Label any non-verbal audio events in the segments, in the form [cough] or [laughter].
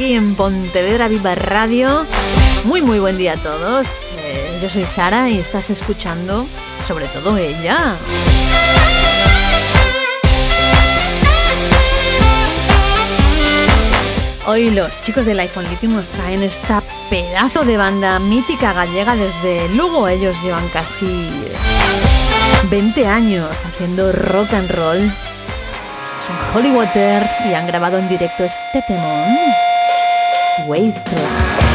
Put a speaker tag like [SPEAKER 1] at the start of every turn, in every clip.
[SPEAKER 1] aquí en Pontevedra Viva Radio. Muy muy buen día a todos. Eh, yo soy Sara y estás escuchando sobre todo ella. Hoy los chicos del iPhone Lithium nos traen esta pedazo de banda mítica gallega desde Lugo. Ellos llevan casi 20 años haciendo rock and roll Holy Water y han grabado en directo este temón, Wasteland.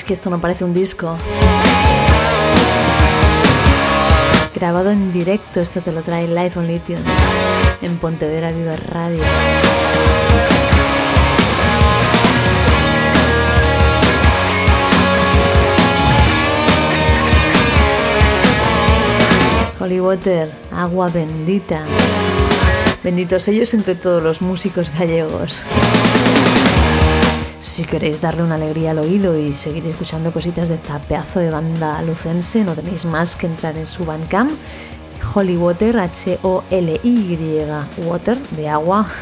[SPEAKER 1] Que esto no parece un disco. Grabado en directo, esto te lo trae Live on Lithium en Pontevedra Viva Radio. Holy Water, agua bendita. Benditos ellos entre todos los músicos gallegos. Si queréis darle una alegría al oído y seguir escuchando cositas de esta pedazo de banda lucense, no tenéis más que entrar en su Bandcamp, Holywater, H-O-L-Y, water, de agua. [laughs]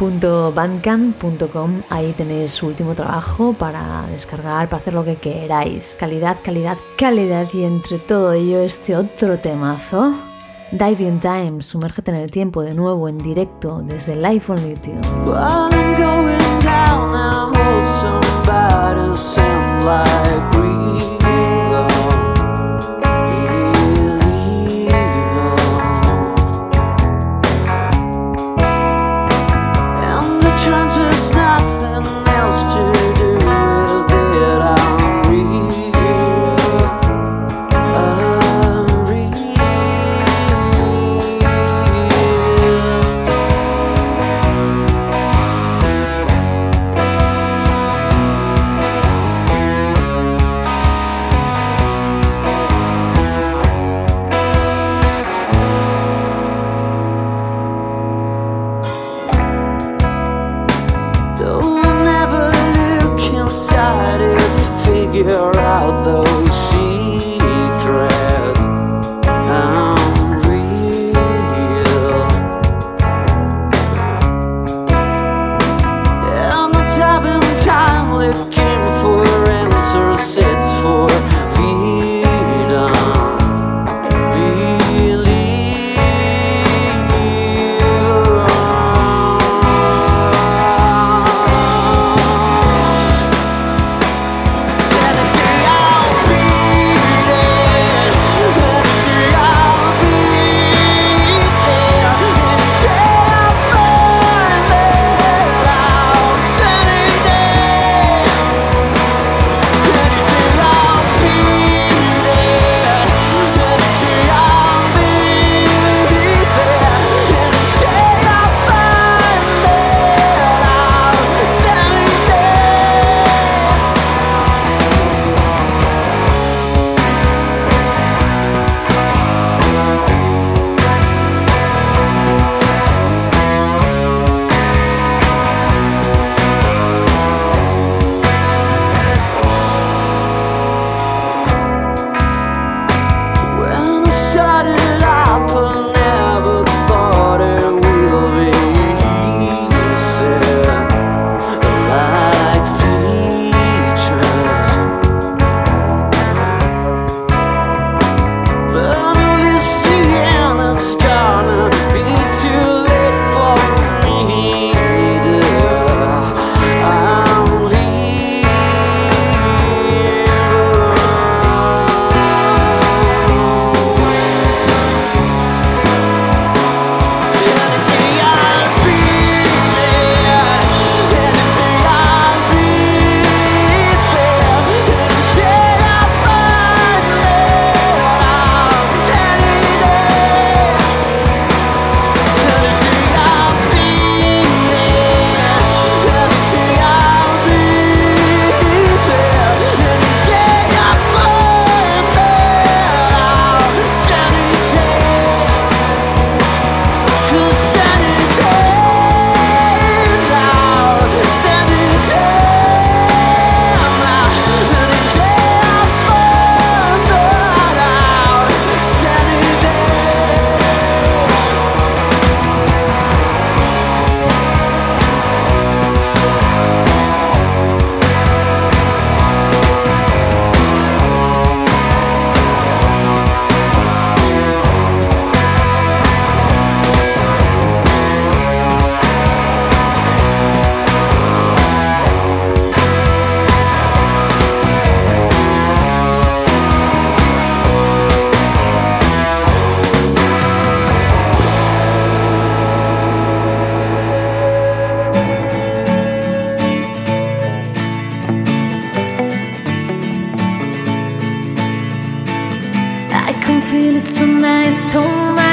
[SPEAKER 1] .bandcamp.com ahí tenéis su último trabajo para descargar, para hacer lo que queráis. Calidad, calidad, calidad y entre todo ello este otro temazo Dive in Time, sumérgete en el tiempo de nuevo en directo desde Life on Lithium.
[SPEAKER 2] Now hold somebody's hand like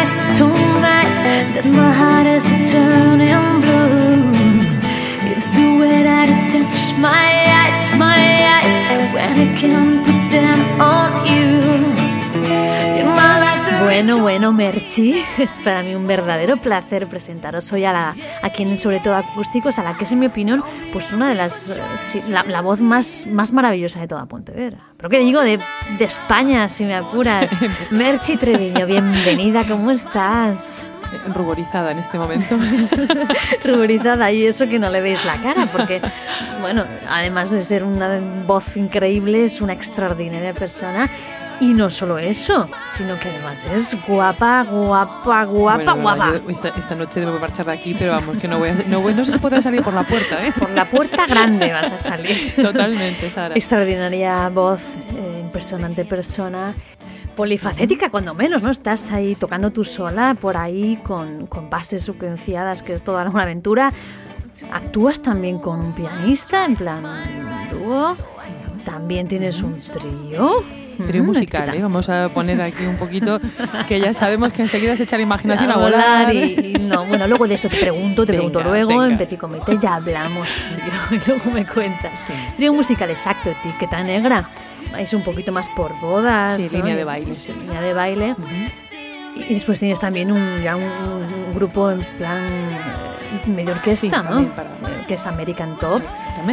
[SPEAKER 2] eyes to Bueno, bueno, Merchi, [laughs] es para mí un verdadero placer presentaros hoy a, la, a quien, sobre todo acústicos, a la que es, en mi opinión, pues una de las. eh, la, la voz más, más maravillosa de toda Pontevedra. ¿Pero qué digo? De, de España, si me apuras. [laughs] Merchi Treviño, bienvenida, ¿cómo estás?
[SPEAKER 3] ruborizada en este momento. [laughs]
[SPEAKER 2] ruborizada y eso que no le veis la cara, porque, bueno, además de ser una voz increíble, es una extraordinaria persona. Y no solo eso, sino que además es guapa, guapa, guapa,
[SPEAKER 3] bueno,
[SPEAKER 2] guapa.
[SPEAKER 3] esta, esta, noche debo marchar de aquí, pero vamos, que no voy a, no, voy, no sé si podré salir por la puerta, ¿eh?
[SPEAKER 2] Por la puerta grande vas a salir. [laughs]
[SPEAKER 3] Totalmente, Sara.
[SPEAKER 2] Extraordinaria voz, eh, impresionante persona polifacética cuando menos, ¿no? Estás ahí tocando tú sola por ahí con, con bases secuenciadas, que es toda una aventura. Actúas también con un pianista, en plan dúo. También tienes un trío.
[SPEAKER 3] Trío musical, ¿eh? Vamos a poner aquí un poquito que ya sabemos que enseguida se echa la imaginación
[SPEAKER 2] a
[SPEAKER 3] volar.
[SPEAKER 2] Y, y no, bueno, luego de eso te pregunto, te
[SPEAKER 3] Venga,
[SPEAKER 2] pregunto luego,
[SPEAKER 3] venga.
[SPEAKER 2] en Petit Comité ya hablamos trío [laughs] y luego me cuentas. Trío musical exacto, etiqueta negra. Es un poquito más por bodas.
[SPEAKER 3] Sí,
[SPEAKER 2] ¿no?
[SPEAKER 3] línea de baile, sí.
[SPEAKER 2] Línea de baile. Y después tienes también un, ya un, un grupo en plan eh, medio orquesta,
[SPEAKER 3] Sí,
[SPEAKER 2] ¿no?
[SPEAKER 3] para-
[SPEAKER 2] que es American Top,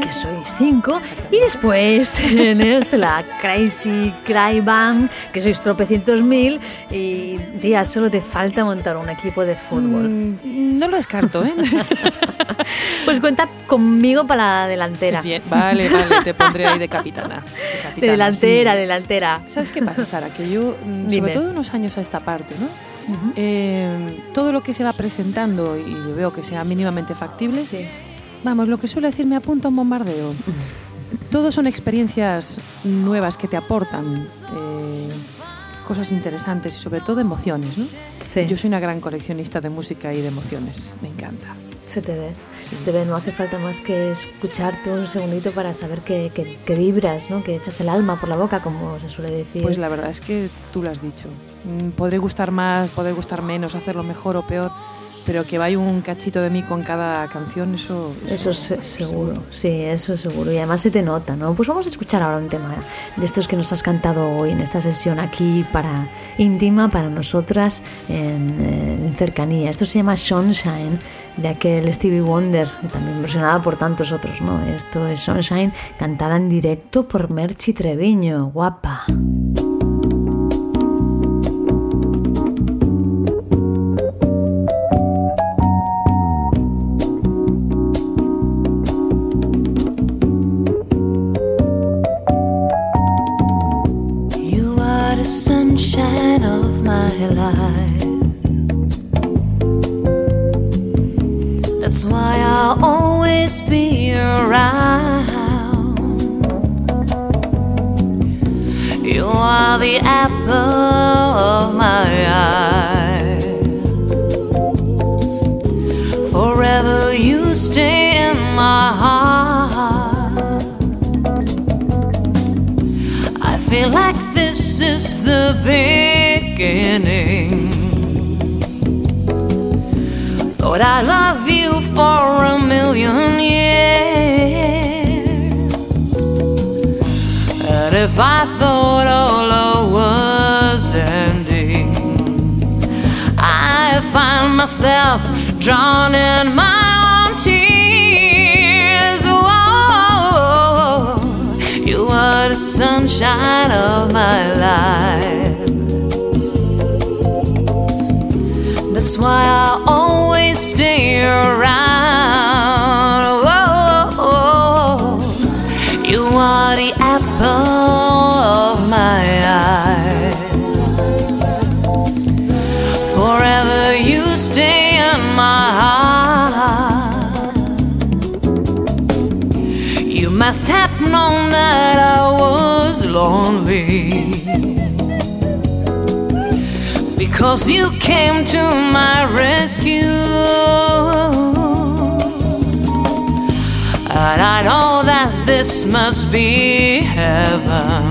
[SPEAKER 2] que sois cinco. Y después [laughs] tienes la Crazy Cry Band, que sois tropecientos mil. Y, tía, solo te falta montar un equipo de fútbol.
[SPEAKER 3] Mm, no lo descarto, ¿eh? [laughs]
[SPEAKER 2] Pues cuenta conmigo para la delantera.
[SPEAKER 3] Bien, vale, vale, te pondré ahí de capitana. De, capitana,
[SPEAKER 2] De delantera,
[SPEAKER 3] sí.
[SPEAKER 2] delantera.
[SPEAKER 3] ¿Sabes qué pasa, Sara? Que yo, mm,
[SPEAKER 2] Dime.
[SPEAKER 3] sobre todo unos años a esta parte, ¿no? Eh, todo lo que se va presentando y yo veo que sea mínimamente factible,
[SPEAKER 2] Sí.
[SPEAKER 3] vamos, lo que suele decir me apunta a un bombardeo. [laughs] Todos son experiencias nuevas que te aportan eh, cosas interesantes y sobre todo emociones, ¿no?
[SPEAKER 2] Sí.
[SPEAKER 3] Yo soy una gran coleccionista de música y de emociones, me encanta.
[SPEAKER 2] Se te ve, se te ve, no hace falta más que escucharte un segundito para saber que, que- que vibras, ¿no? que echas el alma por la boca, como se suele decir.
[SPEAKER 3] Pues la verdad es que tú lo has dicho. Mm, Podré gustar más, podré gustar menos, hacerlo mejor o peor, pero que vaya un cachito de mí con cada canción, eso...
[SPEAKER 2] Eso es se- seguro, sí, eso es seguro. Y además se te nota, ¿no? Pues vamos a escuchar ahora un tema de estos que nos has cantado hoy en esta sesión aquí para íntima, para nosotras, en, eh, en cercanía. Esto se llama Sunshine, de aquel Stevie Wonder, también versionada por tantos otros, ¿no? Esto es Sunshine, cantada en directo por Merchi Treviño, guapa.
[SPEAKER 4] You are the sunshine of my life. That's why I'll always be around. You are the apple of my eye. Forever you stay in my heart. I feel like this is the beginning. Thought I love you for a million years. And if I thought all was ending, I find myself drawn in my own tears. Whoa, you are the sunshine of my life. That's why I always stay around. Whoa, you are the apple of my eye. Forever you stay in my heart. You must have known that I was lonely. Because you came to my rescue. And I know that this must be heaven.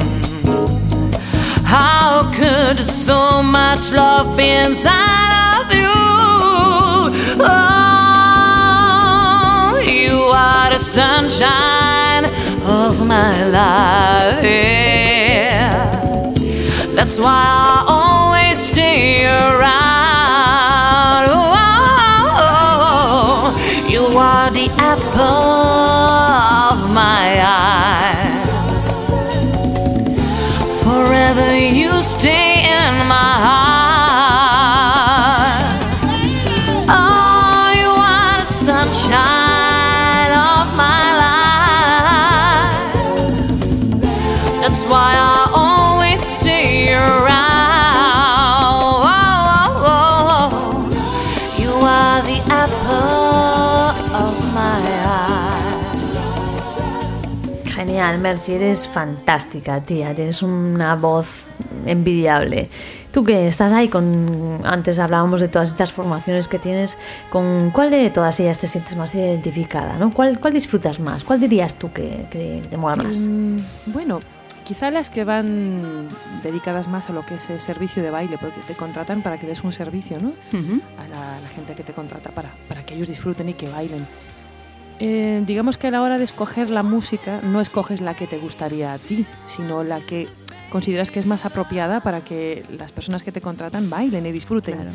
[SPEAKER 4] How could so much love be inside of you? Oh, you are the sunshine of my life. yeah. That's why I always Oh, oh, oh, you are the apple of my eye. Forever you stay
[SPEAKER 2] in my heart. Mercy, eres fantástica, tía, tienes una voz envidiable. Tú que estás ahí con, antes hablábamos de todas estas formaciones que tienes, ¿con cuál de todas ellas te sientes más identificada? ¿no? ¿Cuál, cuál disfrutas más? ¿Cuál dirías tú que, que te mola más?
[SPEAKER 3] Mm, bueno, quizá las que van dedicadas más a lo que es el servicio de baile, porque te contratan para que des un servicio ¿no?
[SPEAKER 2] Ujú.
[SPEAKER 3] a la, a la gente que te contrata para, para que ellos disfruten y que bailen. Eh, digamos que a la hora de escoger la música no escoges la que te gustaría a ti, sino la que consideras que es más apropiada para que las personas que te contratan bailen y disfruten.
[SPEAKER 2] Claro.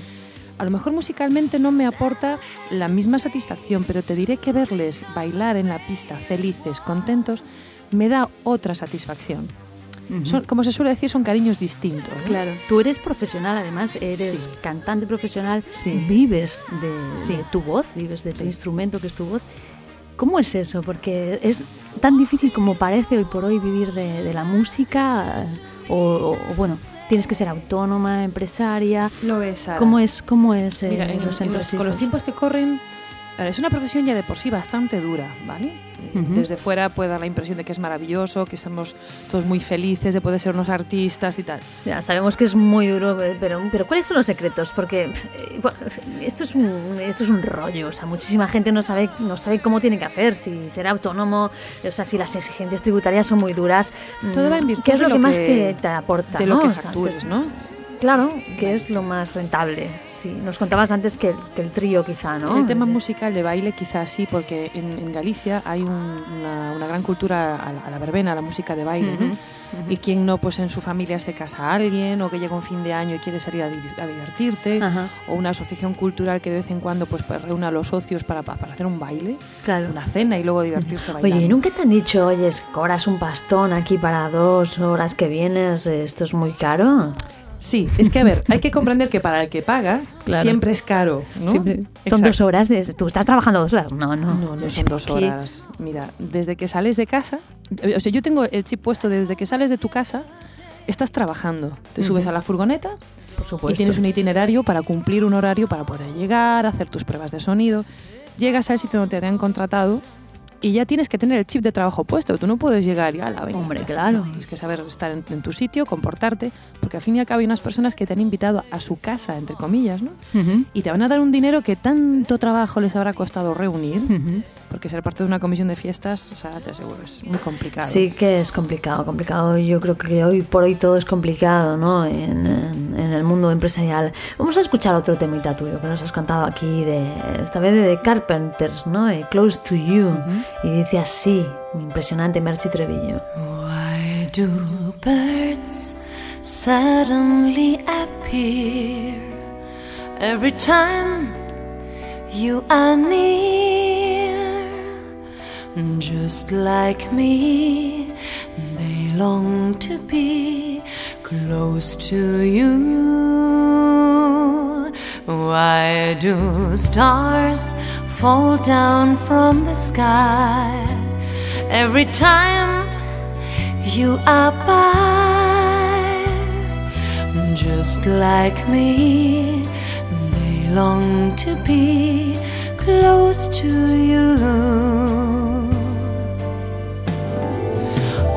[SPEAKER 3] A lo mejor musicalmente no me aporta la misma satisfacción, pero te diré que verles bailar en la pista felices, contentos, me da otra satisfacción. Son, como se suele decir, son cariños distintos. ¿no?
[SPEAKER 5] Claro, tú eres profesional, además eres
[SPEAKER 3] Sí.
[SPEAKER 5] cantante profesional,
[SPEAKER 3] Sí.
[SPEAKER 5] vives de,
[SPEAKER 3] Sí.
[SPEAKER 5] de tu voz, vives de tu instrumento que es tu voz. ¿Cómo es eso? Porque es tan difícil como parece hoy por hoy vivir de, de la música, eh, o, o- o, bueno, tienes que ser autónoma, empresaria.
[SPEAKER 3] Lo es, Sara.
[SPEAKER 5] ¿Cómo es, cómo es eh,
[SPEAKER 3] Mira, en-
[SPEAKER 5] los
[SPEAKER 3] en los- con los tiempos que corren, es una profesión ya de por sí bastante dura, ¿vale? Desde fuera puede dar la impresión de que es maravilloso, que estamos todos muy felices de poder ser unos artistas y tal.
[SPEAKER 2] Sea, sabemos que es muy duro, pero, pero ¿cuáles son los secretos? Porque eh, bueno, esto es, un, esto es un rollo, o sea, muchísima gente no sabe, no sabe cómo tiene que hacer, si ser autónomo, o sea, si las exigencias tributarias son muy duras.
[SPEAKER 3] Todo
[SPEAKER 2] mm,
[SPEAKER 3] va en virtud
[SPEAKER 2] ¿Qué es
[SPEAKER 3] de
[SPEAKER 2] lo
[SPEAKER 3] lo
[SPEAKER 2] que más te, te aporta?
[SPEAKER 3] de lo
[SPEAKER 2] ¿no?
[SPEAKER 3] que
[SPEAKER 2] O sea,
[SPEAKER 3] factures, ¿no?
[SPEAKER 2] Claro, que es lo más rentable. Sí, nos contabas antes que, que el trío quizá, ¿no?
[SPEAKER 3] El tema musical de baile quizás sí, porque en, en Galicia hay un- una, una gran cultura a la, a la verbena, a la música de baile, ¿no? Y quien no, pues en su familia se casa a alguien o que llega un fin de año y quiere salir a, di- a divertirte. O una asociación cultural que de vez en cuando pues, pues, reúne a los socios para, para hacer un baile,
[SPEAKER 2] claro.
[SPEAKER 3] una cena y luego divertirse bailando.
[SPEAKER 2] Oye, ¿y nunca te han dicho, oye, cobras un pastón aquí para dos horas que vienes, esto es muy caro?
[SPEAKER 3] Sí, es que a ver, hay que comprender que para el que paga [laughs]
[SPEAKER 2] Claro.
[SPEAKER 3] siempre es caro. ¿no?
[SPEAKER 2] Siempre- Son dos horas de... ¿Tú estás trabajando dos horas? No, no.
[SPEAKER 3] No, no son dos horas. Mira, desde que sales de casa, eh, o sea, yo tengo el chip puesto de desde que sales de tu casa, estás trabajando. Te subes a la furgoneta
[SPEAKER 2] Por supuesto.
[SPEAKER 3] y tienes un itinerario para cumplir un horario para poder llegar, hacer tus pruebas de sonido. Llegas al sitio donde te han contratado y ya tienes que tener el chip de trabajo puesto. Tú no puedes llegar y la
[SPEAKER 2] Hombre,
[SPEAKER 3] ya está.
[SPEAKER 2] claro.
[SPEAKER 3] Tienes que saber estar en, en tu sitio, comportarte, porque al fin y al cabo hay unas personas que te han invitado a su casa, entre comillas, ¿no? Y te van a dar un dinero que tanto trabajo les habrá costado reunir. Porque ser parte de una comisión de fiestas, o sea, te aseguro, es muy complicado.
[SPEAKER 2] Sí que es complicado, complicado. Yo creo que hoy por hoy todo es complicado, ¿no? En, en- en el mundo empresarial. Vamos a escuchar otro temita tuyo que nos has contado aquí, de esta vez de The Carpenters, ¿no? Eh, Close to You. Y dice así, impresionante, Mercy Trevillo.
[SPEAKER 4] Why do birds suddenly appear every time you are near? Just like me, they long to be close to you. Why do stars fall down from the sky every time you are by? Just like me, they long to be close to you.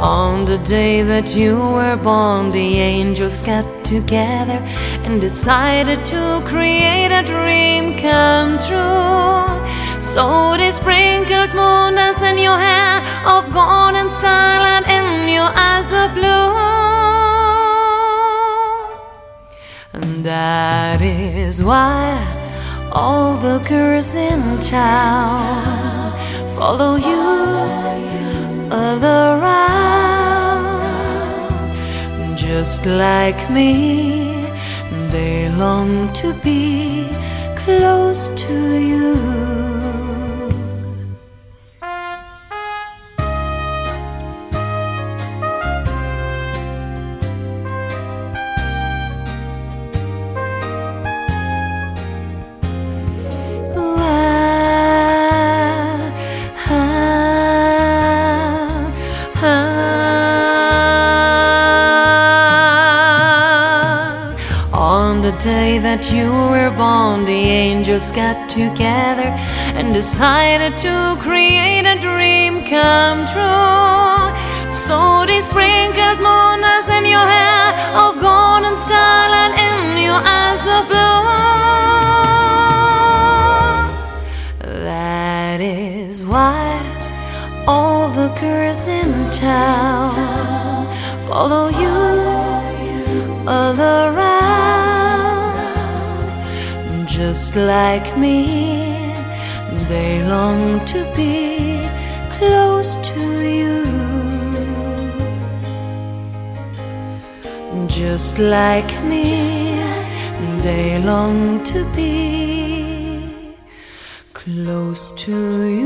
[SPEAKER 4] On the day that you were born, the angels got together and decided to create a dream come true. So they sprinkled moon dust in your hair of golden starlight and your eyes of blue. And that is why all the girls in town follow you Just like me, they long to be close to you. That you were born, the angels got together and decided to create a dream come true. Sody sprinkled moon moonlight in your hair of golden starlight in your eyes of blue. That is why all the girls in town follow just like me. They long to be close to you. Just like me, they long to be close to you.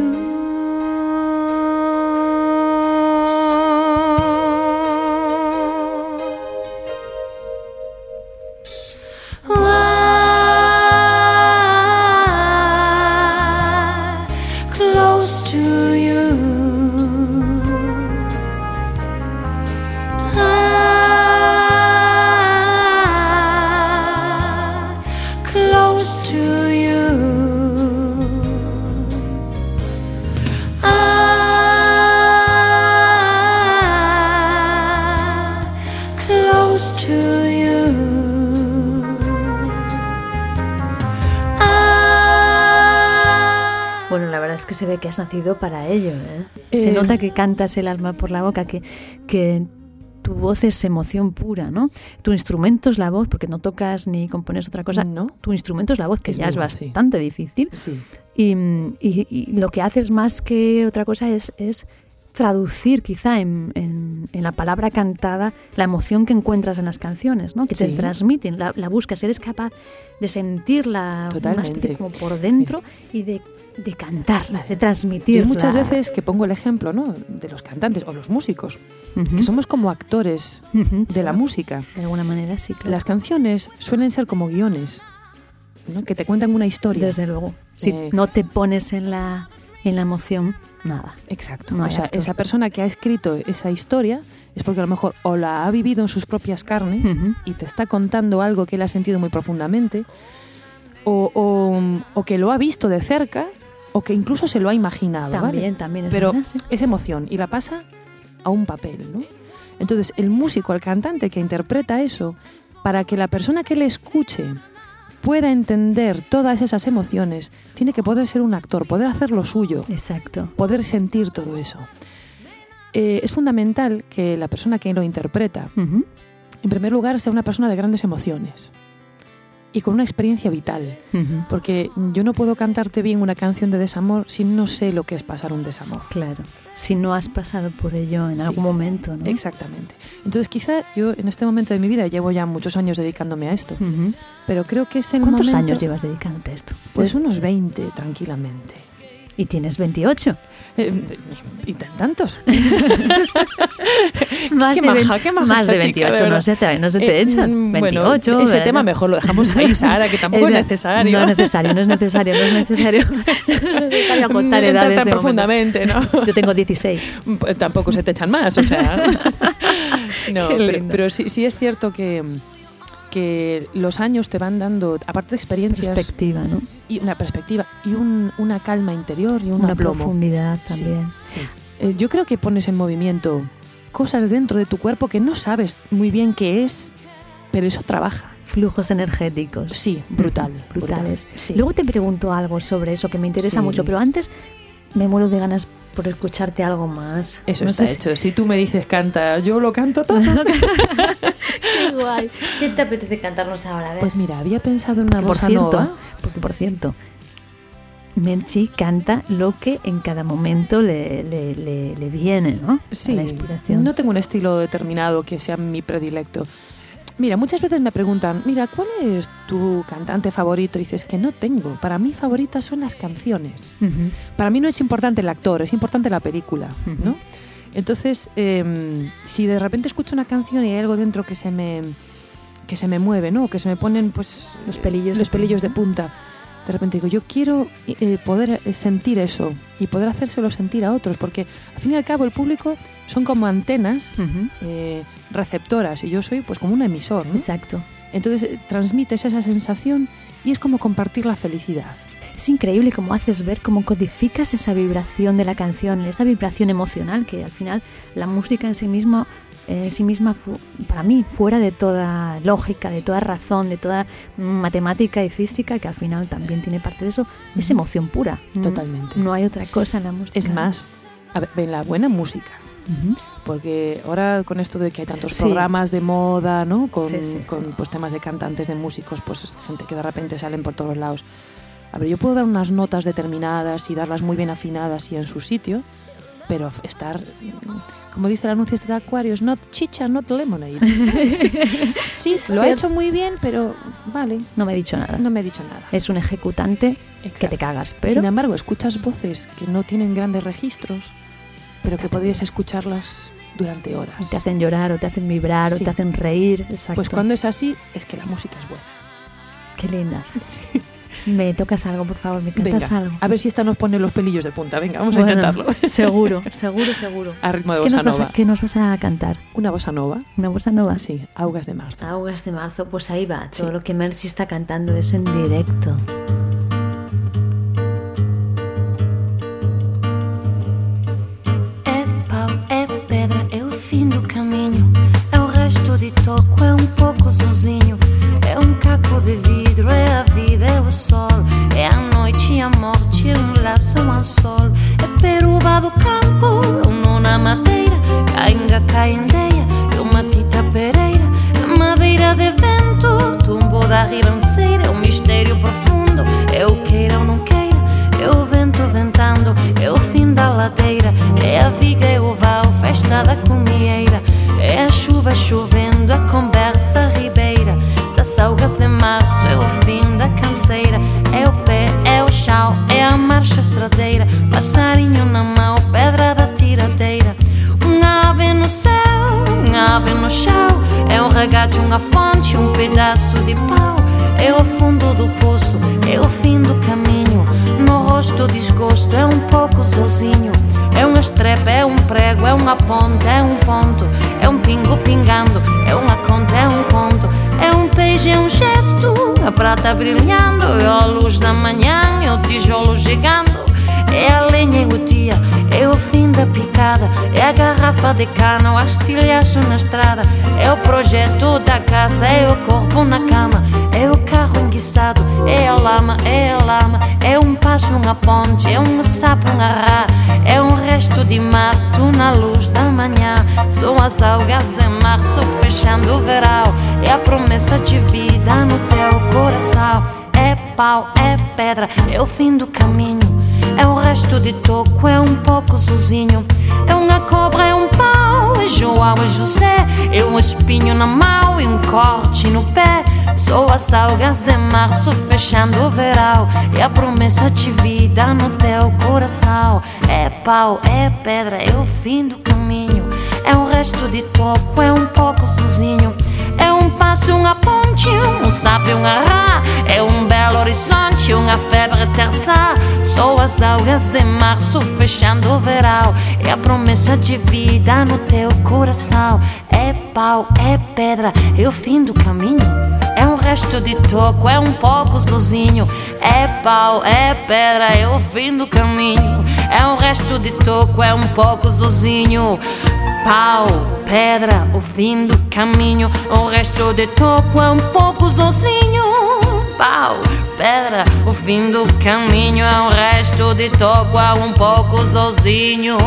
[SPEAKER 4] Close
[SPEAKER 2] que has nacido para ello. ¿eh? Se
[SPEAKER 3] Eh,
[SPEAKER 2] nota que cantas el alma por la boca, que, que tu voz es emoción pura, ¿no? Tu instrumento es la voz, porque no tocas ni compones otra cosa.
[SPEAKER 3] No.
[SPEAKER 2] Tu instrumento es la voz, que
[SPEAKER 3] Es
[SPEAKER 2] ya es
[SPEAKER 3] sí.
[SPEAKER 2] bastante difícil.
[SPEAKER 3] Sí.
[SPEAKER 2] Y, y- y lo que haces más que otra cosa es, es traducir quizá en, en- en la palabra cantada la emoción que encuentras en las canciones, ¿no? que te transmiten, la, la buscas, eres capaz de sentirla
[SPEAKER 3] Totalmente.
[SPEAKER 2] como por dentro y de, de cantarla, de
[SPEAKER 3] Y
[SPEAKER 2] transmitirla.
[SPEAKER 3] muchas veces que pongo el ejemplo ¿no? de los cantantes o los músicos, que somos como actores de la música.
[SPEAKER 2] De alguna manera, sí, claro.
[SPEAKER 3] Las canciones suelen ser como guiones, ¿no? que te cuentan una historia.
[SPEAKER 2] Desde luego. Si
[SPEAKER 3] Eh,
[SPEAKER 2] no te pones en la, en la emoción, nada.
[SPEAKER 3] Exacto.
[SPEAKER 2] No
[SPEAKER 3] o sea, esa persona que ha escrito esa historia es porque a lo mejor o la ha vivido en sus propias carnes y te está contando algo que él ha sentido muy profundamente, o, o- o que lo ha visto de cerca, o que incluso se lo ha imaginado. ¿vale?
[SPEAKER 2] También, también es
[SPEAKER 3] Pero
[SPEAKER 2] verdad, sí.
[SPEAKER 3] es emoción y la pasa a un papel, ¿no? Entonces, el músico, el cantante que interpreta eso, para que la persona que le escuche pueda entender todas esas emociones, tiene que poder ser un actor, poder hacer lo suyo,
[SPEAKER 2] Exacto.
[SPEAKER 3] poder sentir todo eso. Eh, es fundamental que la persona que lo interpreta, en primer lugar, sea una persona de grandes emociones y con una experiencia vital.
[SPEAKER 2] Ujú.
[SPEAKER 3] Porque yo no puedo cantarte bien una canción de desamor si no sé lo que es pasar un desamor.
[SPEAKER 2] Claro. Si no has pasado por ello en
[SPEAKER 3] Sí.
[SPEAKER 2] algún momento, ¿no?
[SPEAKER 3] Exactamente. Entonces quizá yo en este momento de mi vida llevo ya muchos años dedicándome a esto,
[SPEAKER 2] Ujú.
[SPEAKER 3] pero creo que es el
[SPEAKER 2] ¿Cuántos
[SPEAKER 3] momento...
[SPEAKER 2] años llevas dedicándote a esto?
[SPEAKER 3] Pues unos 20 tranquilamente.
[SPEAKER 2] Y tienes 28.
[SPEAKER 3] Eh, y tan tantos. [laughs]
[SPEAKER 2] Más
[SPEAKER 3] qué
[SPEAKER 2] de
[SPEAKER 3] maja, qué maja
[SPEAKER 2] Más de
[SPEAKER 3] chica,
[SPEAKER 2] 28,
[SPEAKER 3] de
[SPEAKER 2] no se te, no se te
[SPEAKER 3] Eh,
[SPEAKER 2] echan.
[SPEAKER 3] mm,
[SPEAKER 2] 28.
[SPEAKER 3] Bueno, ese
[SPEAKER 2] ¿verdad?
[SPEAKER 3] tema mejor lo dejamos ahí, [laughs] Sara, que tampoco es necesario.
[SPEAKER 2] No es necesario, no es necesario, no es necesario. [laughs] No es necesario contar
[SPEAKER 3] Entrar
[SPEAKER 2] edades
[SPEAKER 3] tan
[SPEAKER 2] de momento.
[SPEAKER 3] profundamente, ¿no?
[SPEAKER 2] Yo tengo 16.
[SPEAKER 3] Pues tampoco se te echan más, o sea. no, pero, pero sí, sí es cierto que, que los años te van dando, aparte de experiencias,
[SPEAKER 2] Perspectiva, ¿no?
[SPEAKER 3] y una perspectiva y un- una calma interior y un
[SPEAKER 2] Una profundidad
[SPEAKER 3] Sí,
[SPEAKER 2] también.
[SPEAKER 3] sí. Eh, yo creo que pones en movimiento cosas dentro de tu cuerpo que no sabes muy bien qué es, pero eso trabaja.
[SPEAKER 2] Flujos energéticos.
[SPEAKER 3] Sí, brutal. [laughs]
[SPEAKER 2] Brutales.
[SPEAKER 3] brutal, sí.
[SPEAKER 2] Luego te pregunto algo sobre eso que me interesa
[SPEAKER 3] Sí.
[SPEAKER 2] mucho, pero antes me muero de ganas por escucharte algo más.
[SPEAKER 3] Eso
[SPEAKER 2] No
[SPEAKER 3] está hecho. Si tú me dices canta, yo lo canto todo. [laughs] [laughs] [laughs]
[SPEAKER 2] Qué guay. ¿Qué te apetece cantarnos ahora? A ver.
[SPEAKER 3] Pues mira, había pensado en una
[SPEAKER 2] por
[SPEAKER 3] bossa
[SPEAKER 2] cierto,
[SPEAKER 3] nova.
[SPEAKER 2] porque por cierto, Menchi canta lo que en cada momento le, le, le- le viene, ¿no?
[SPEAKER 3] Sí,
[SPEAKER 2] La inspiración.
[SPEAKER 3] no tengo un estilo determinado que sea mi predilecto. Mira, muchas veces me preguntan, mira, ¿cuál es tu cantante favorito? Y dices que no tengo. Para mí favoritas son las canciones. Para mí no es importante el actor, es importante la película. ¿no? Entonces, em, si de repente escucho una canción y hay algo dentro que se me que se me mueve, ¿no? Que se me ponen, pues,
[SPEAKER 2] Los pelillos
[SPEAKER 3] los
[SPEAKER 2] de
[SPEAKER 3] pelillos de
[SPEAKER 2] punta.
[SPEAKER 3] punta. De repente digo, yo quiero eh, poder sentir eso y poder hacérselo sentir a otros, porque al fin y al cabo el público son como antenas eh, receptoras y yo soy pues como un emisor, ¿no?
[SPEAKER 2] Exacto.
[SPEAKER 3] Entonces eh, transmites esa sensación y es como compartir la felicidad.
[SPEAKER 2] Es increíble cómo haces ver, cómo codificas esa vibración de la canción, esa vibración emocional que al final la música en sí mismo en sí misma, para mí, fuera de toda lógica, de toda razón, de toda matemática y física, que al final también tiene parte de eso, es emoción pura.
[SPEAKER 3] Totalmente.
[SPEAKER 2] No hay otra cosa en la música.
[SPEAKER 3] Es más, a ver, en la buena música, porque ahora con esto de que hay tantos programas de moda, ¿no? Con, con pues, temas de cantantes, de músicos, pues gente que de repente salen por todos lados. A ver, yo puedo dar unas notas determinadas y darlas muy bien afinadas y en su sitio, pero estar como dice el anuncio este de Aquarius, not chicha, not lemonade. [laughs] sí, lo ha hecho muy bien, pero vale.
[SPEAKER 2] No me he dicho nada.
[SPEAKER 3] No me he dicho nada.
[SPEAKER 2] Es un ejecutante que te cagas, pero...
[SPEAKER 3] Sin embargo, escuchas voces que no tienen grandes registros, pero que podrías escucharlas durante horas.
[SPEAKER 2] te hacen llorar, o te hacen vibrar, o te hacen reír. Exacto.
[SPEAKER 3] Pues cuando es así, es que la música es buena.
[SPEAKER 2] Qué linda. [laughs] Sí. Me tocas algo, por favor, me cantas algo.
[SPEAKER 3] A ver si esta nos pone los pelillos de punta. Venga, vamos a intentarlo. [laughs]
[SPEAKER 2] Seguro, seguro, seguro.
[SPEAKER 3] A ritmo de bossa nova.
[SPEAKER 2] ¿Qué nos vas a cantar?
[SPEAKER 3] Una bossa nova.
[SPEAKER 2] Una bossa nova.
[SPEAKER 3] Sí, Augas de marzo.
[SPEAKER 1] Augas de marzo, pues ahí va. Todo lo que Mercy está cantando es en directo.
[SPEAKER 4] É a promessa de vida no teu coração, é pau, é pedra, é o fim do caminho. É o resto de toco, é um pouco sozinho. É uma cobra, é um pau, é João, é José. É um espinho na mão e um corte no pé. Sou as algas de março fechando o verão. É a promessa de vida no teu coração. É pau, é pedra, é o fim do caminho. É o resto de toco, é um pouco sozinho. Passo, uma ponte, um sapo, um arra. É um belo horizonte, uma febre terça. Sou as algas de março fechando o verão. É a promessa de vida no teu coração. É pau, é pedra, é o fim do caminho. É um resto de toco, é um pouco sozinho. É pau, é pedra, é o fim do caminho. É um resto de toco, é um pouco sozinho. Pau, pedra, o fim do caminho. O resto de toco é um pouco sozinho. Pau, pedra, o fim do caminho. É um resto de toco é um pouco sozinho.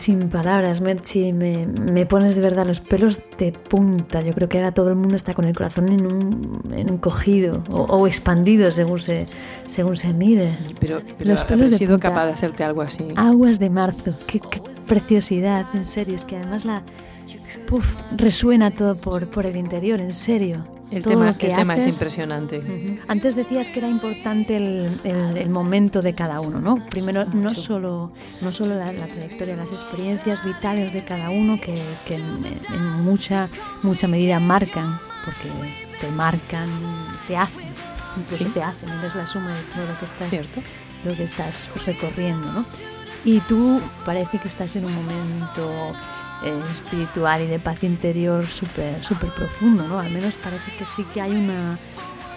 [SPEAKER 2] Sin palabras, Merchi, me, me, pones de verdad los pelos de punta. Yo creo que ahora todo el mundo está con el corazón en un, encogido o, o, expandido según se, según se mide.
[SPEAKER 3] Pero, pero los pelos de sido punta. capaz de hacerte algo así.
[SPEAKER 2] Aguas de marzo, qué, qué preciosidad, en serio. Es que además la puf, resuena todo por, por el interior, en serio.
[SPEAKER 3] El, tema, el tema, es impresionante. Uh
[SPEAKER 2] -huh. Antes decías que era importante el, el, el, momento de cada uno, ¿no? Primero, no solo, no solo la, la, trayectoria, las experiencias vitales de cada uno que, que en, en, mucha, mucha medida marcan, porque te marcan, te hacen, incluso
[SPEAKER 3] Sí.
[SPEAKER 2] te hacen, eres la suma de todo lo que estás,
[SPEAKER 3] Cierto.
[SPEAKER 2] lo que estás recorriendo, ¿no? Y tú parece que estás en un momento eh, espiritual y de paz interior súper súper profundo, ¿no? Al menos parece que sí que hay una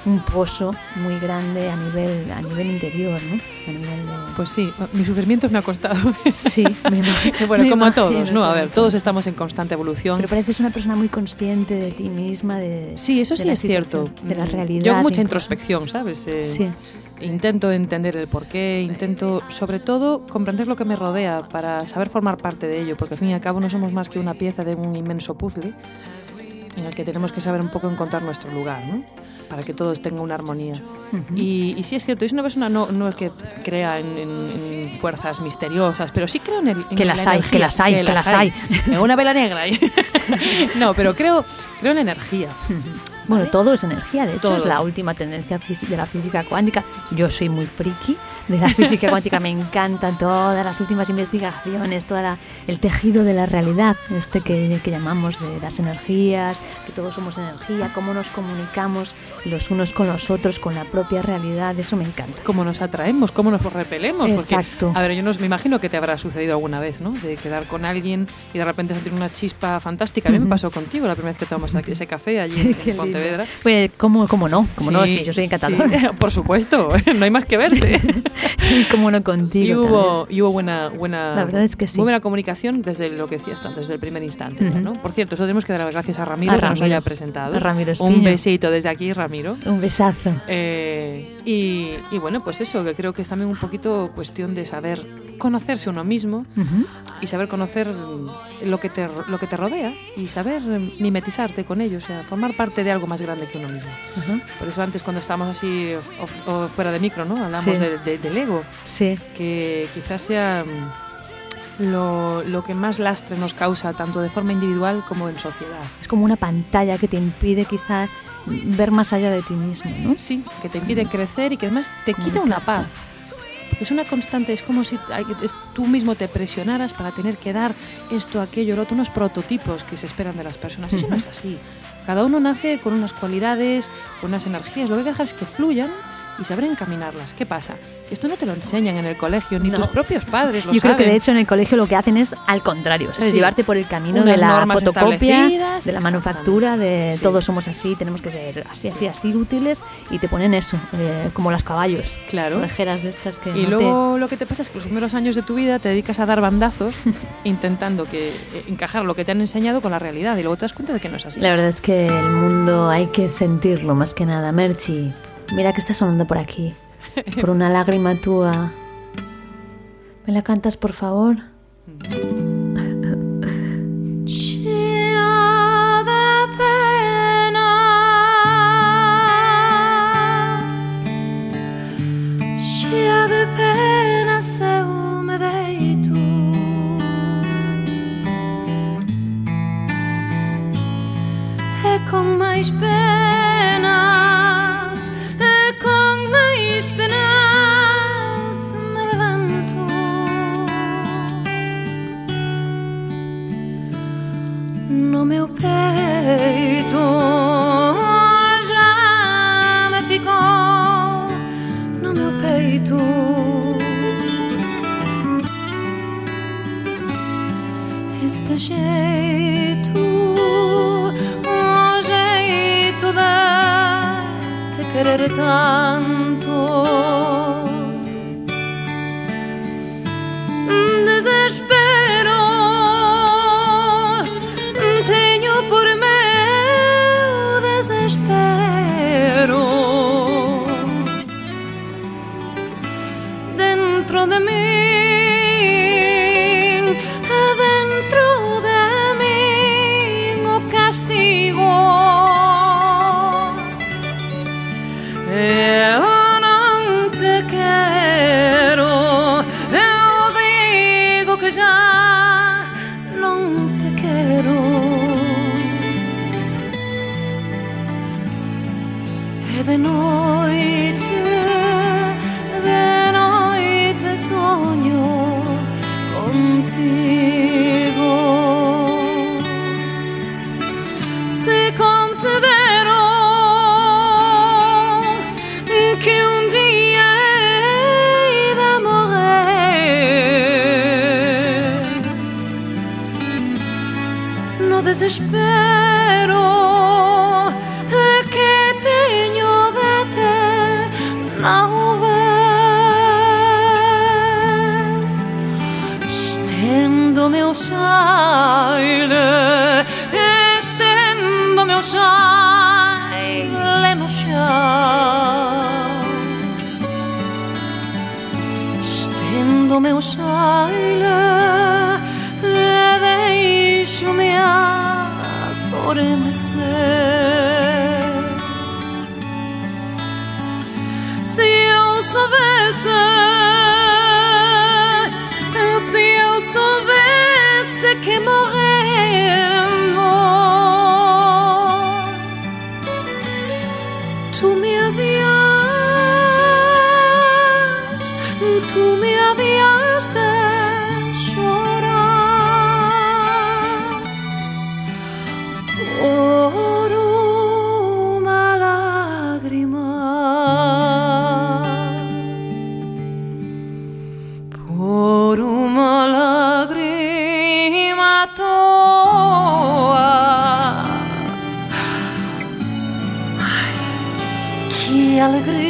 [SPEAKER 2] un pozo muy grande a nivel a nivel interior, ¿no? A nivel de...
[SPEAKER 3] Pues sí, mi sufrimiento me ha costado. [laughs]
[SPEAKER 2] sí, me [laughs] imagino.
[SPEAKER 3] bueno,
[SPEAKER 2] me
[SPEAKER 3] como a todos, ¿no? A ver, todos estamos en constante evolución.
[SPEAKER 2] Pero pareces una persona muy consciente de ti misma, de
[SPEAKER 3] Sí, eso sí es cierto.
[SPEAKER 2] de la
[SPEAKER 3] Mm,
[SPEAKER 2] realidad.
[SPEAKER 3] Yo hago mucha introspección, ¿sabes? Eh,
[SPEAKER 2] Sí.
[SPEAKER 3] Intento entender el porqué, intento sobre todo comprender lo que me rodea para saber formar parte de ello, porque al fin y al cabo no somos más que una pieza de un inmenso puzzle en el que tenemos que saber un poco encontrar nuestro lugar, ¿no? Para que todos tenga una armonía. y, y sí es cierto, soy una persona no, no es que crea en, en- en fuerzas misteriosas, pero sí creo en el en
[SPEAKER 2] Que
[SPEAKER 3] la
[SPEAKER 2] las hay, que las hay, que las hay.
[SPEAKER 3] En una vela negra. [laughs] [laughs] no, pero creo, creo en la energía.
[SPEAKER 2] Bueno, todo es energía, de hecho
[SPEAKER 3] Todo.
[SPEAKER 2] es la última tendencia de la física cuántica. Yo soy muy friki de la física cuántica, me encantan todas las últimas investigaciones, todo el tejido de la realidad, este que, que llamamos de las energías, que todos somos energía, cómo nos comunicamos los unos con los otros, con la propia realidad, eso me encanta.
[SPEAKER 3] cómo nos atraemos, cómo nos repelemos.
[SPEAKER 2] Exacto.
[SPEAKER 3] Porque, a ver, yo no, me imagino que te habrá sucedido alguna vez, ¿no? De quedar con alguien y de repente sentir una chispa fantástica. A mí me pasó contigo la primera vez que tomamos ese café allí [laughs] en. Pontevedra.
[SPEAKER 2] Pues, ¿cómo, cómo no? ¿Cómo no?
[SPEAKER 3] Sí,
[SPEAKER 2] yo soy encantadora.
[SPEAKER 3] sí, [laughs] por supuesto, [laughs] no hay más que verte. [laughs]
[SPEAKER 2] y cómo no contigo.
[SPEAKER 3] y hubo, y hubo buena, buena,
[SPEAKER 2] La verdad es que sí.
[SPEAKER 3] buena comunicación desde lo que decías tú, desde el primer instante. ¿no? Por cierto, eso tenemos que dar las gracias a Ramiro
[SPEAKER 2] A
[SPEAKER 3] que nos haya presentado.
[SPEAKER 2] A Ramiro
[SPEAKER 3] Un besito desde aquí, Ramiro.
[SPEAKER 2] Un besazo.
[SPEAKER 3] Eh, y, y bueno, pues eso, que creo que es también un poquito cuestión de saber conocerse uno mismo y saber conocer lo que te, lo que te rodea y saber mimetizarte con ello, o sea, formar parte de algo más grande que uno mismo. Por eso antes cuando estábamos así o- o fuera de micro, ¿no? Hablamos
[SPEAKER 2] Sí.
[SPEAKER 3] de- de- del ego,
[SPEAKER 2] Sí.
[SPEAKER 3] que quizás sea mm, lo, lo que más lastre nos causa, tanto de forma individual como en sociedad.
[SPEAKER 2] Es como una pantalla que te impide quizá ver más allá de ti mismo, ¿no?
[SPEAKER 3] Sí, que te impide crecer y que además te quita una paz. Porque es una constante, es como si tú mismo te presionaras para tener que dar esto, aquello, lo otro, unos prototipos que se esperan de las personas. Eso no es así. Cada uno nace con unas cualidades, con unas energías. Lo que hay que dejar es que fluyan y saber encaminarlas. ¿Qué pasa? Que esto no te lo enseñan en el colegio, ni
[SPEAKER 2] No.
[SPEAKER 3] tus propios padres lo
[SPEAKER 2] Yo creo que
[SPEAKER 3] saben.
[SPEAKER 2] de hecho en el colegio lo que hacen es al contrario, ¿sabes?
[SPEAKER 3] Sí.
[SPEAKER 2] Llevarte por el camino
[SPEAKER 3] Unas
[SPEAKER 2] de la fotocopia, de la manufactura, de
[SPEAKER 3] Sí.
[SPEAKER 2] todos somos así, tenemos que ser así, así, así útiles y te ponen eso, eh, como los caballos,
[SPEAKER 3] Claro.
[SPEAKER 2] orejeras de estas que
[SPEAKER 3] Y
[SPEAKER 2] no te-
[SPEAKER 3] luego lo que te pasa es que los primeros años de tu vida te dedicas a dar bandazos [laughs] intentando que eh, encajar lo que te han enseñado con la realidad y luego te das cuenta de que no es así.
[SPEAKER 2] La verdad es que el mundo hay que sentirlo más que nada. Merchi, mira que está sonando por aquí. Por una lágrima túa. ¿Me la cantas, por favor? [laughs]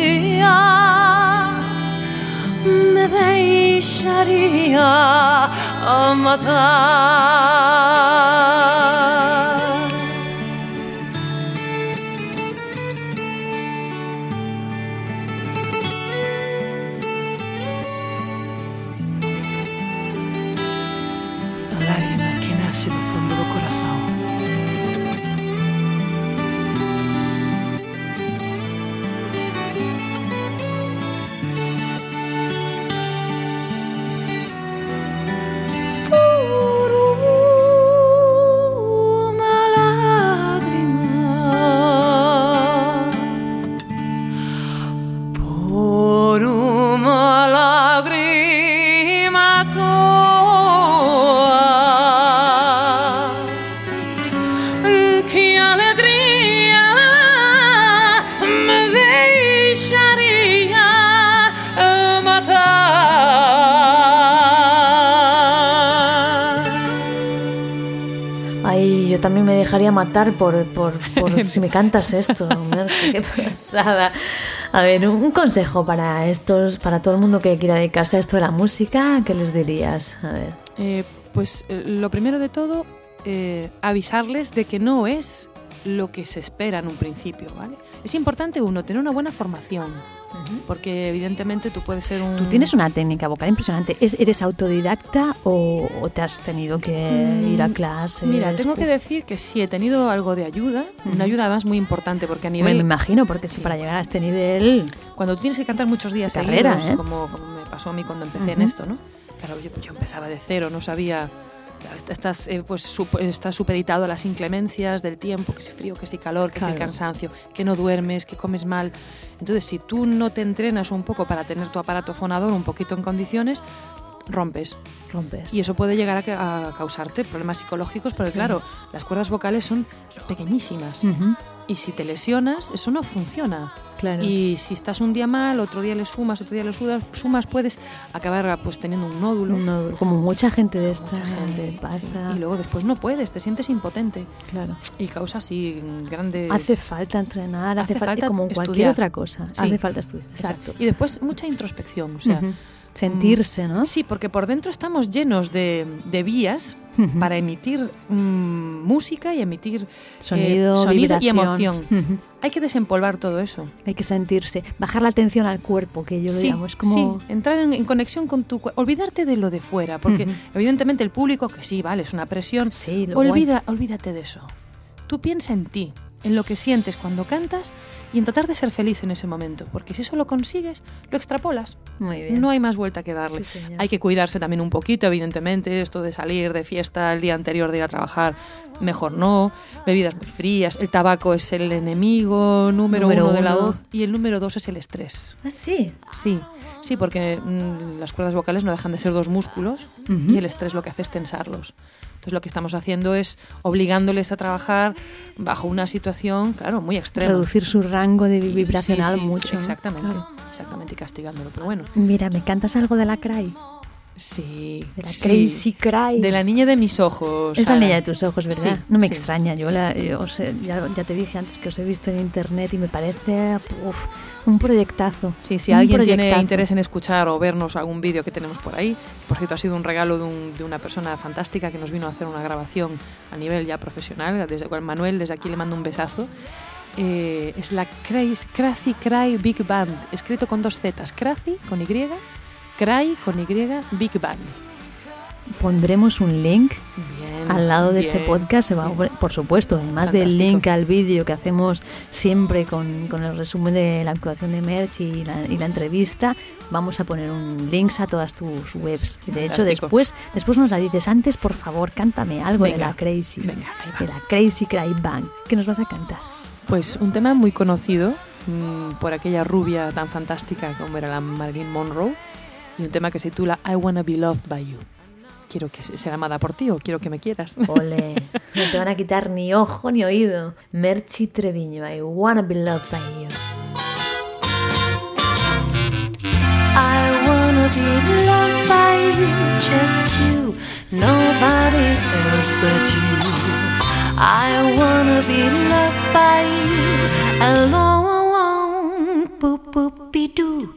[SPEAKER 4] alegria me deixaria a
[SPEAKER 2] dejaría matar por, por, por [laughs] si me cantas esto. Merche, [laughs] qué pasada. A ver, un consejo para estos, para todo el mundo que quiera dedicarse a esto de la música, ¿qué les dirías? A ver.
[SPEAKER 3] Eh, pues eh, lo primero de todo, eh, avisarles de que no es lo que se espera en un principio, ¿vale? Es importante, uno, tener una buena formación, porque evidentemente tú puedes ser un...
[SPEAKER 2] Tú tienes una técnica vocal impresionante. ¿Es- ¿Eres autodidacta o, o te has tenido que ir a clases?
[SPEAKER 3] Mm, Mira, tengo que decir que sí he tenido algo de ayuda, una ayuda además muy importante, porque a nivel...
[SPEAKER 2] me imagino, porque si para llegar a este nivel...
[SPEAKER 3] Cuando tú tienes que cantar muchos días
[SPEAKER 2] Carrera,
[SPEAKER 3] seguidos,
[SPEAKER 2] ¿eh?
[SPEAKER 3] como, como me pasó a mí cuando empecé en
[SPEAKER 2] Ujú.
[SPEAKER 3] esto, ¿no? Claro, yo, yo empezaba de cero, no sabía... Estás, eh, pues, sup- estás supeditado a las inclemencias del tiempo, que si frío, que si calor, que si cansancio, que no duermes, que comes mal. Entonces, si tú no te entrenas un poco para tener tu aparato fonador un poquito en condiciones, rompes.
[SPEAKER 2] Rompes.
[SPEAKER 3] Y eso puede llegar a, ca- a causarte problemas psicológicos, porque claro, las cuerdas vocales son pequeñísimas. Y si te lesionas, eso no funciona.
[SPEAKER 2] Claro.
[SPEAKER 3] Y si estás un día mal, otro día le sumas, otro día le sudas- sumas, puedes acabar pues teniendo un nódulo.
[SPEAKER 2] Como mucha gente de esta
[SPEAKER 3] Mucha gente
[SPEAKER 2] pasa.
[SPEAKER 3] sí. Y luego después no puedes, te sientes impotente
[SPEAKER 2] claro.
[SPEAKER 3] y causa así grandes.
[SPEAKER 2] Hace falta entrenar, hace,
[SPEAKER 3] Hace
[SPEAKER 2] falta,
[SPEAKER 3] falta
[SPEAKER 2] como cualquier otra cosa.
[SPEAKER 3] Sí.
[SPEAKER 2] Hace falta estudiar. Exacto.
[SPEAKER 3] Y después mucha introspección, o sea.
[SPEAKER 2] Sentirse, ¿no?
[SPEAKER 3] Sí, porque por dentro estamos llenos de, de vías para emitir mm, música y emitir eh,
[SPEAKER 2] Sonido,
[SPEAKER 3] sonido y emoción. Hay que desempolvar todo eso.
[SPEAKER 2] Hay que sentirse, bajar la atención al cuerpo, que yo lo
[SPEAKER 3] sí,
[SPEAKER 2] llamo, es como...
[SPEAKER 3] sí, entrar en, en conexión con tu cuerpo, olvidarte de lo de fuera, porque evidentemente el público, que sí, vale, es una presión,
[SPEAKER 2] Sí, lo
[SPEAKER 3] Olvida, olvídate de eso. Tú piensa en ti, en lo que sientes cuando cantas y en tratar de ser feliz en ese momento, porque si eso lo consigues, lo extrapolas.
[SPEAKER 2] Muy bien.
[SPEAKER 3] No hay más vuelta que darle.
[SPEAKER 2] Sí,
[SPEAKER 3] hay que cuidarse también un poquito, evidentemente, esto de salir de fiesta el día anterior de ir a trabajar, mejor no, bebidas muy frías, el tabaco es el enemigo número,
[SPEAKER 2] Número
[SPEAKER 3] uno de la
[SPEAKER 2] uno.
[SPEAKER 3] voz y el número dos es el estrés.
[SPEAKER 2] Ah, sí.
[SPEAKER 3] Sí, sí, porque mm, las cuerdas vocales no dejan de ser dos músculos
[SPEAKER 2] Ujú.
[SPEAKER 3] y el estrés lo que hace es tensarlos. Entonces lo que estamos haciendo es obligándoles a trabajar bajo una situación, claro, muy extrema.
[SPEAKER 2] Reducir su rango de vibracional
[SPEAKER 3] Sí, sí,
[SPEAKER 2] mucho.
[SPEAKER 3] exactamente,
[SPEAKER 2] Claro.
[SPEAKER 3] exactamente, y castigándolo. Pero bueno,
[SPEAKER 2] Mira, ¿me cantas algo de la Cry?
[SPEAKER 3] sí.
[SPEAKER 2] De la. Crazy Cry.
[SPEAKER 3] De la niña de mis ojos.
[SPEAKER 2] Es la
[SPEAKER 3] Sara.
[SPEAKER 2] niña de tus ojos, ¿verdad? No me extraña, yo, la, yo os he- ya, ya te dije antes que os he visto en internet y me parece uf, un proyectazo.
[SPEAKER 3] Sí, si alguien tiene interés en escuchar o vernos algún vídeo que tenemos por ahí, por cierto ha sido un regalo de, un- de una persona fantástica que nos vino a hacer una grabación a nivel ya profesional, desde Manuel, desde aquí le mando un besazo. Eh, es la Crazy, Crazy Cry Big Band, escrito con dos zetas, Crazy con Y, Cry con Y, Big Band.
[SPEAKER 2] pondremos un link
[SPEAKER 3] Bien,
[SPEAKER 2] al lado de este podcast, por supuesto, además del link al vídeo que hacemos siempre con, con el resumen de la actuación de Merch y la, y la entrevista, vamos a poner un links a todas tus webs. De hecho, después, después nos la dices. Antes, por favor, cántame algo de la Crazy,
[SPEAKER 3] venga,
[SPEAKER 2] de la Crazy Cry Band. ¿Qué nos vas a cantar?
[SPEAKER 3] Pues un tema muy conocido mm, por aquella rubia tan fantástica como era la Marilyn Monroe y un tema que se titula I Wanna Be Loved by You. Quiero que se- ser amada por ti o quiero que me quieras.
[SPEAKER 2] Ole, [laughs] no te van a quitar ni ojo ni oído. Merchi Treviño, I wanna be loved by you.
[SPEAKER 4] I wanna be loved by you, just you, nobody else but you. I wanna be loved by you, alone, boop boop be doo.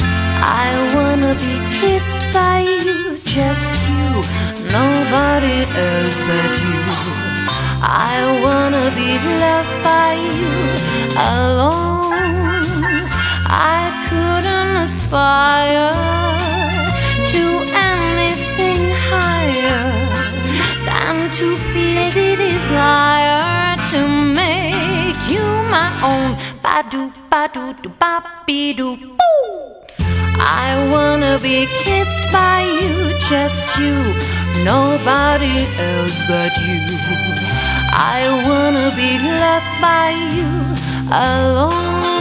[SPEAKER 4] I wanna be kissed by you, just you, nobody else but you. I wanna be loved by you alone. I couldn't aspire desire to make you my own. Ba do ba do do ba be do boo. I wanna be kissed by you, just you, nobody else but you. I wanna be loved by you alone.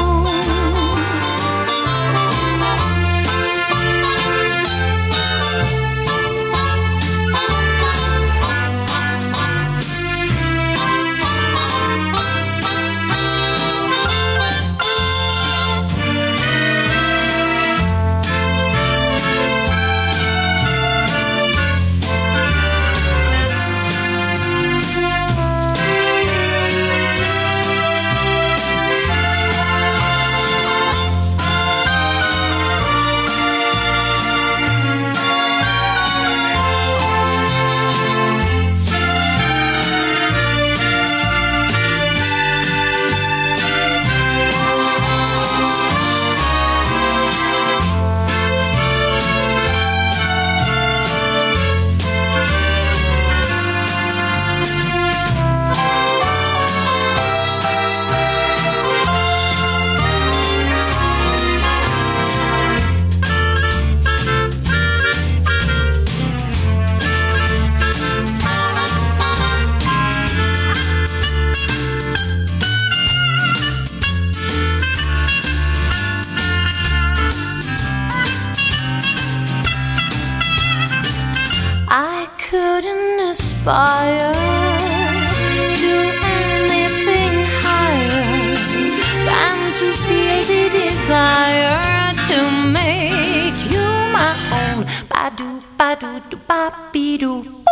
[SPEAKER 4] Do do ba be do.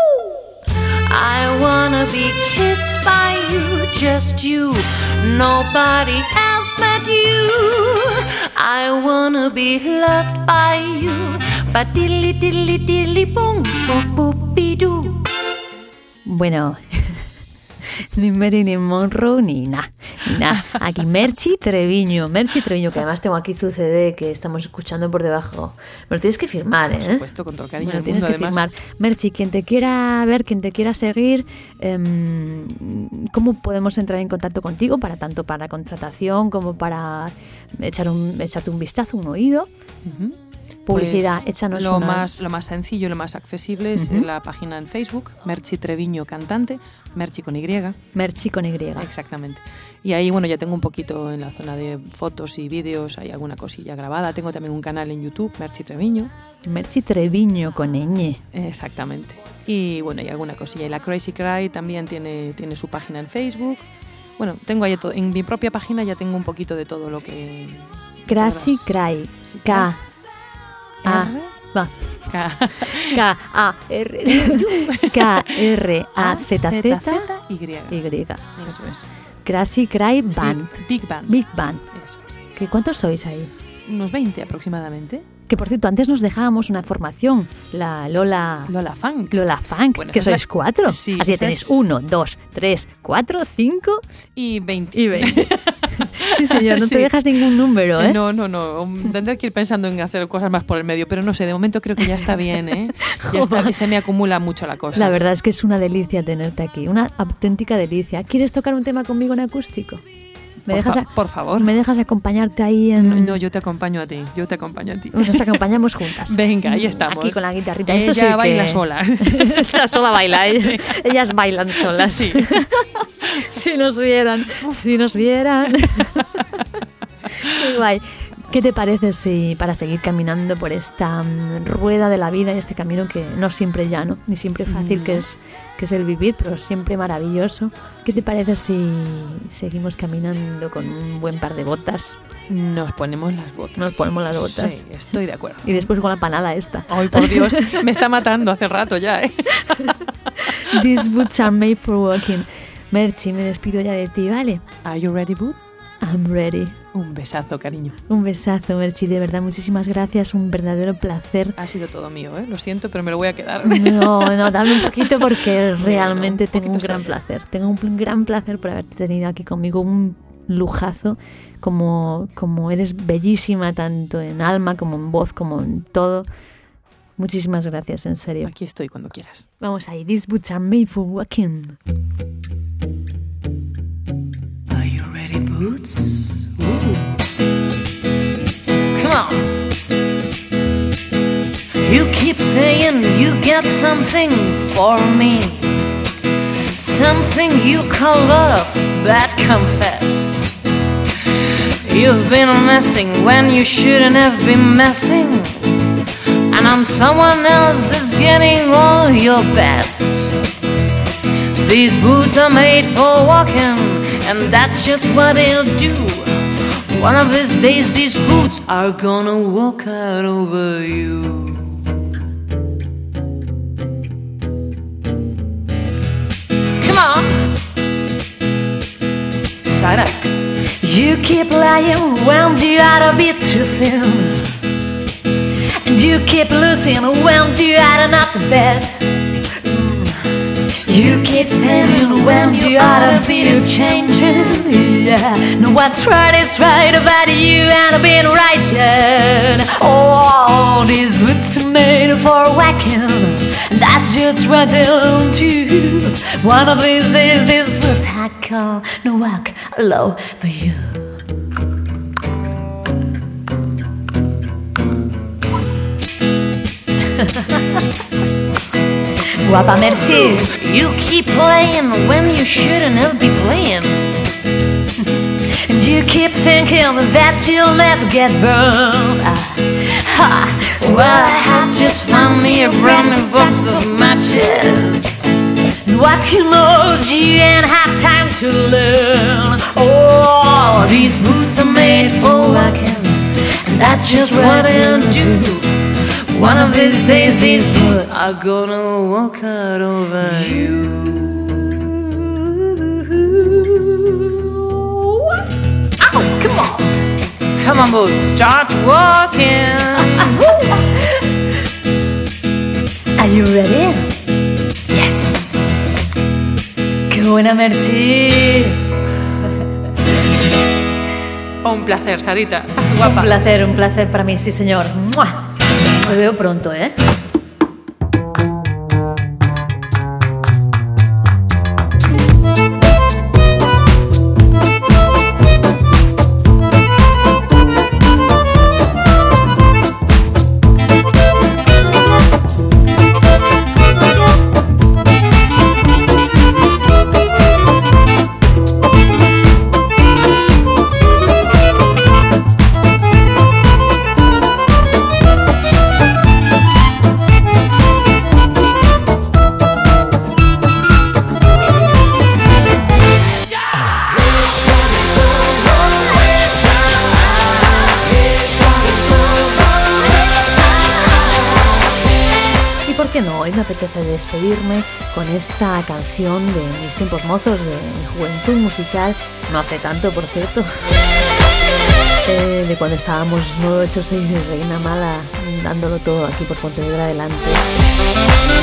[SPEAKER 4] I wanna be kissed by you, just you, nobody else but you. I wanna be loved by you, but diddly diddly boom boom boom be doo.
[SPEAKER 2] Bueno, [laughs] ni Marilyn Monroe ni nada. Aquí Merchi Treviño. Merchi Treviño, que además tengo aquí su CD que estamos escuchando por debajo. Me lo tienes que firmar, ¿eh?
[SPEAKER 3] Por supuesto, con todo cariño
[SPEAKER 2] Me lo
[SPEAKER 3] del
[SPEAKER 2] tienes
[SPEAKER 3] mundo,
[SPEAKER 2] que
[SPEAKER 3] además.
[SPEAKER 2] firmar. Merchi, quien te quiera ver, quien te quiera seguir, em, ¿cómo podemos entrar en contacto contigo? Para tanto para contratación como para echar un, echarte un vistazo, un oído. Publicidad,
[SPEAKER 3] Pues
[SPEAKER 2] échanos
[SPEAKER 3] lo
[SPEAKER 2] unas-
[SPEAKER 3] más lo más sencillo, lo más accesible es la página en Facebook, Merchi Treviño Cantante, Merchi con Y,
[SPEAKER 2] Merchi con Y.
[SPEAKER 3] exactamente. Y ahí, bueno, ya tengo un poquito en la zona de fotos y vídeos, hay alguna cosilla grabada. Tengo también un canal en YouTube, Merchi Treviño,
[SPEAKER 2] Merchi Treviño con ñ.
[SPEAKER 3] exactamente. Y bueno, hay alguna cosilla. Y la Crazy Cry también tiene, tiene su página en Facebook. Bueno, tengo ahí todo. En mi propia página ya tengo un poquito de todo lo que...
[SPEAKER 2] Crazy Cry. K. A. Va.
[SPEAKER 3] K,
[SPEAKER 2] K A R [laughs] K R A Z Z
[SPEAKER 3] Y.
[SPEAKER 2] Y.
[SPEAKER 3] Eso es.
[SPEAKER 2] Crazy Cry Band.
[SPEAKER 3] Big, Band.
[SPEAKER 2] Big Band.
[SPEAKER 3] Eso es.
[SPEAKER 2] ¿Qué, ¿Cuántos sois ahí?
[SPEAKER 3] Unos 20 aproximadamente.
[SPEAKER 2] Que por cierto, antes nos dejábamos una formación, la Lola.
[SPEAKER 3] Lola Funk.
[SPEAKER 2] Lola Funk,
[SPEAKER 3] Bueno,
[SPEAKER 2] que sois
[SPEAKER 3] la-
[SPEAKER 2] cuatro.
[SPEAKER 3] Sí,
[SPEAKER 2] Así que tenéis
[SPEAKER 3] es-
[SPEAKER 2] uno, dos, tres, cuatro, cinco
[SPEAKER 3] Y 20.
[SPEAKER 2] y veinte. [laughs] Sí, señor, [laughs] no te dejas ningún número, ¿eh?
[SPEAKER 3] No, no, no. Tendré que ir pensando en hacer cosas más por el medio, pero no sé, de momento creo que ya está bien, ¿eh? [laughs] Ya está, se me acumula mucho la cosa.
[SPEAKER 2] La verdad es que es una delicia tenerte aquí, una auténtica delicia. ¿Quieres tocar un tema conmigo en acústico?
[SPEAKER 3] ¿Me por, dejas por favor.
[SPEAKER 2] ¿Me dejas acompañarte ahí en.?
[SPEAKER 3] No, yo te acompaño a ti. Yo te acompaño a ti.
[SPEAKER 2] Nos acompañamos juntas. [laughs]
[SPEAKER 3] Venga, ahí estamos.
[SPEAKER 2] Aquí con la guitarrita.
[SPEAKER 3] Ella
[SPEAKER 2] Esto sí
[SPEAKER 3] baila sola. [laughs]
[SPEAKER 2] Ella sola baila. Ellas bailan solas.
[SPEAKER 3] Sí. [laughs]
[SPEAKER 2] si nos vieran. Si nos vieran. Qué guay. ¿Qué te parece si para seguir caminando por esta mm, rueda de la vida y este camino que no siempre llano, ni siempre fácil que es que es el vivir, pero siempre maravilloso. ¿Qué te parece si seguimos caminando con un buen par de botas?
[SPEAKER 3] Nos ponemos las botas.
[SPEAKER 2] Nos ponemos las botas.
[SPEAKER 3] Sí, estoy de acuerdo.
[SPEAKER 2] Y después con la panada esta.
[SPEAKER 3] Ay, por Dios, me está matando hace rato ya, ¿eh? [laughs]
[SPEAKER 2] These boots are made for walking. Merchi, me despido ya de ti, ¿vale?
[SPEAKER 3] Are you ready, boots?
[SPEAKER 2] I'm ready.
[SPEAKER 3] Un besazo, cariño.
[SPEAKER 2] Un besazo, Merchi. De verdad, muchísimas gracias. Un verdadero placer.
[SPEAKER 3] Ha sido todo mío, ¿eh? Lo siento, pero me lo voy a quedar.
[SPEAKER 2] No, no, dame un poquito porque [laughs] realmente tengo un gran placer. Tengo un gran placer por haberte tenido aquí conmigo. Un lujazo. Como, como eres bellísima, tanto en alma como en voz, como en todo. Muchísimas gracias, en serio.
[SPEAKER 3] Aquí estoy cuando quieras.
[SPEAKER 2] Vamos ahí. These boots are made for walking.
[SPEAKER 4] boots. Come on. You keep saying you got something for me. Something you call love, but confess. You've been messing when you shouldn't have been messing. And I'm someone else is getting all your best. These boots are made for walking and that's just what he'll do. One of these days, these boots are gonna walk out over you. Come on, side up. You keep lying when you ought to be too thin, and you keep losing when you ought not to bet. You keep saying when you ought to be changing. Yeah, no what's right is right about you and being right. Oh, these are made for whacking. That's just what they'll do. One of these days, these boots I call no walk low for you. Guapa. You keep playing when you shouldn't been playing. and you keep thinking that you'll never get burned. Ah. Ha, well, I have just found me a brand new box of matches. What you ain't have time to learn. Oh, these boots are made for walking, and that's just what they'll do. One of these days, these boots are gonna walk out over you. Ow, come on. Come on, boots, start walking. [laughs] Are you ready? Yes. Qué buena, Merchi. [laughs]
[SPEAKER 3] Un placer, Sarita. Guapa.
[SPEAKER 2] Un placer, un placer para mí, sí, señor. ¡Mua! Lo veo pronto, ¿eh? Despedirme con esta canción de mis tiempos mozos, de mi juventud musical, no hace tanto por cierto, eh, de cuando estábamos 986 de Reina Mala dándolo todo aquí por Pontevedra adelante.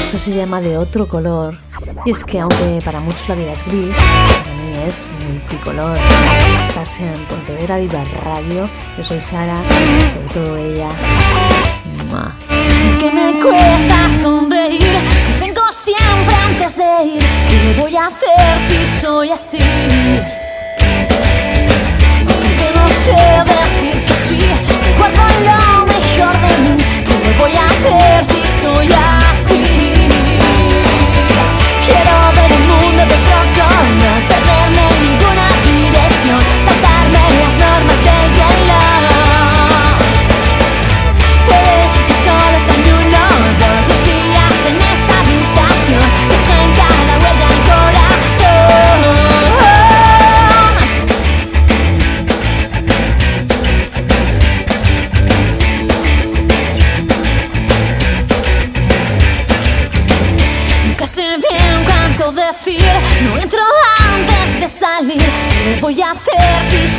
[SPEAKER 2] Esto se llama De otro color, y es que aunque para muchos la vida es gris, para mí es Multicolor. Estás en Pontevedra Viva Radio. Yo soy Sara, sobre todo ella.
[SPEAKER 4] Que me cuesta sonreír, que vengo siempre antes de ir. ¿Qué voy a hacer si soy así? Que no sé decir que sí, que guardo lo mejor de mí. ¿Qué voy a hacer si soy así? Quiero ver el mundo de otro color, perderme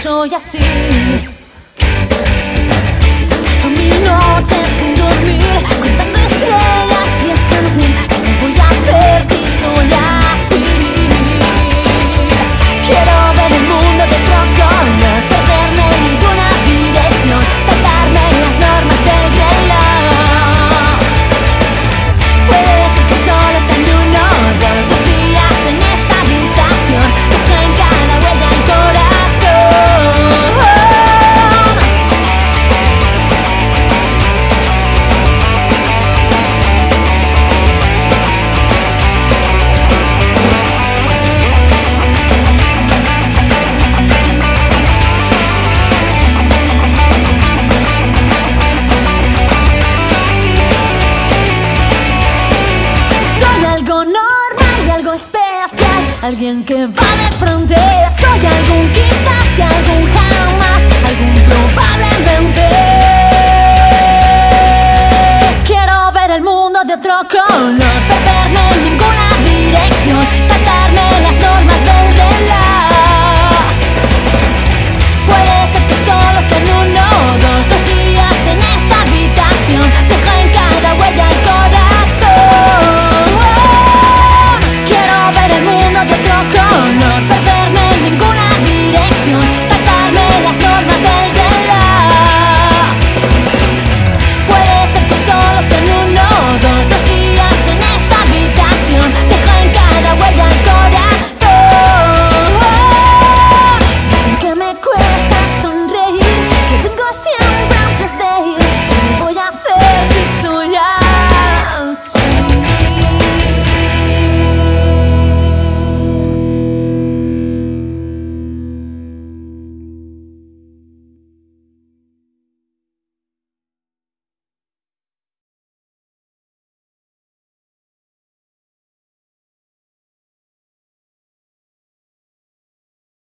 [SPEAKER 4] soy así? Paso mi noche sin dormir, contando estrellas y es que en fin, ¿qué voy a hacer si soy así?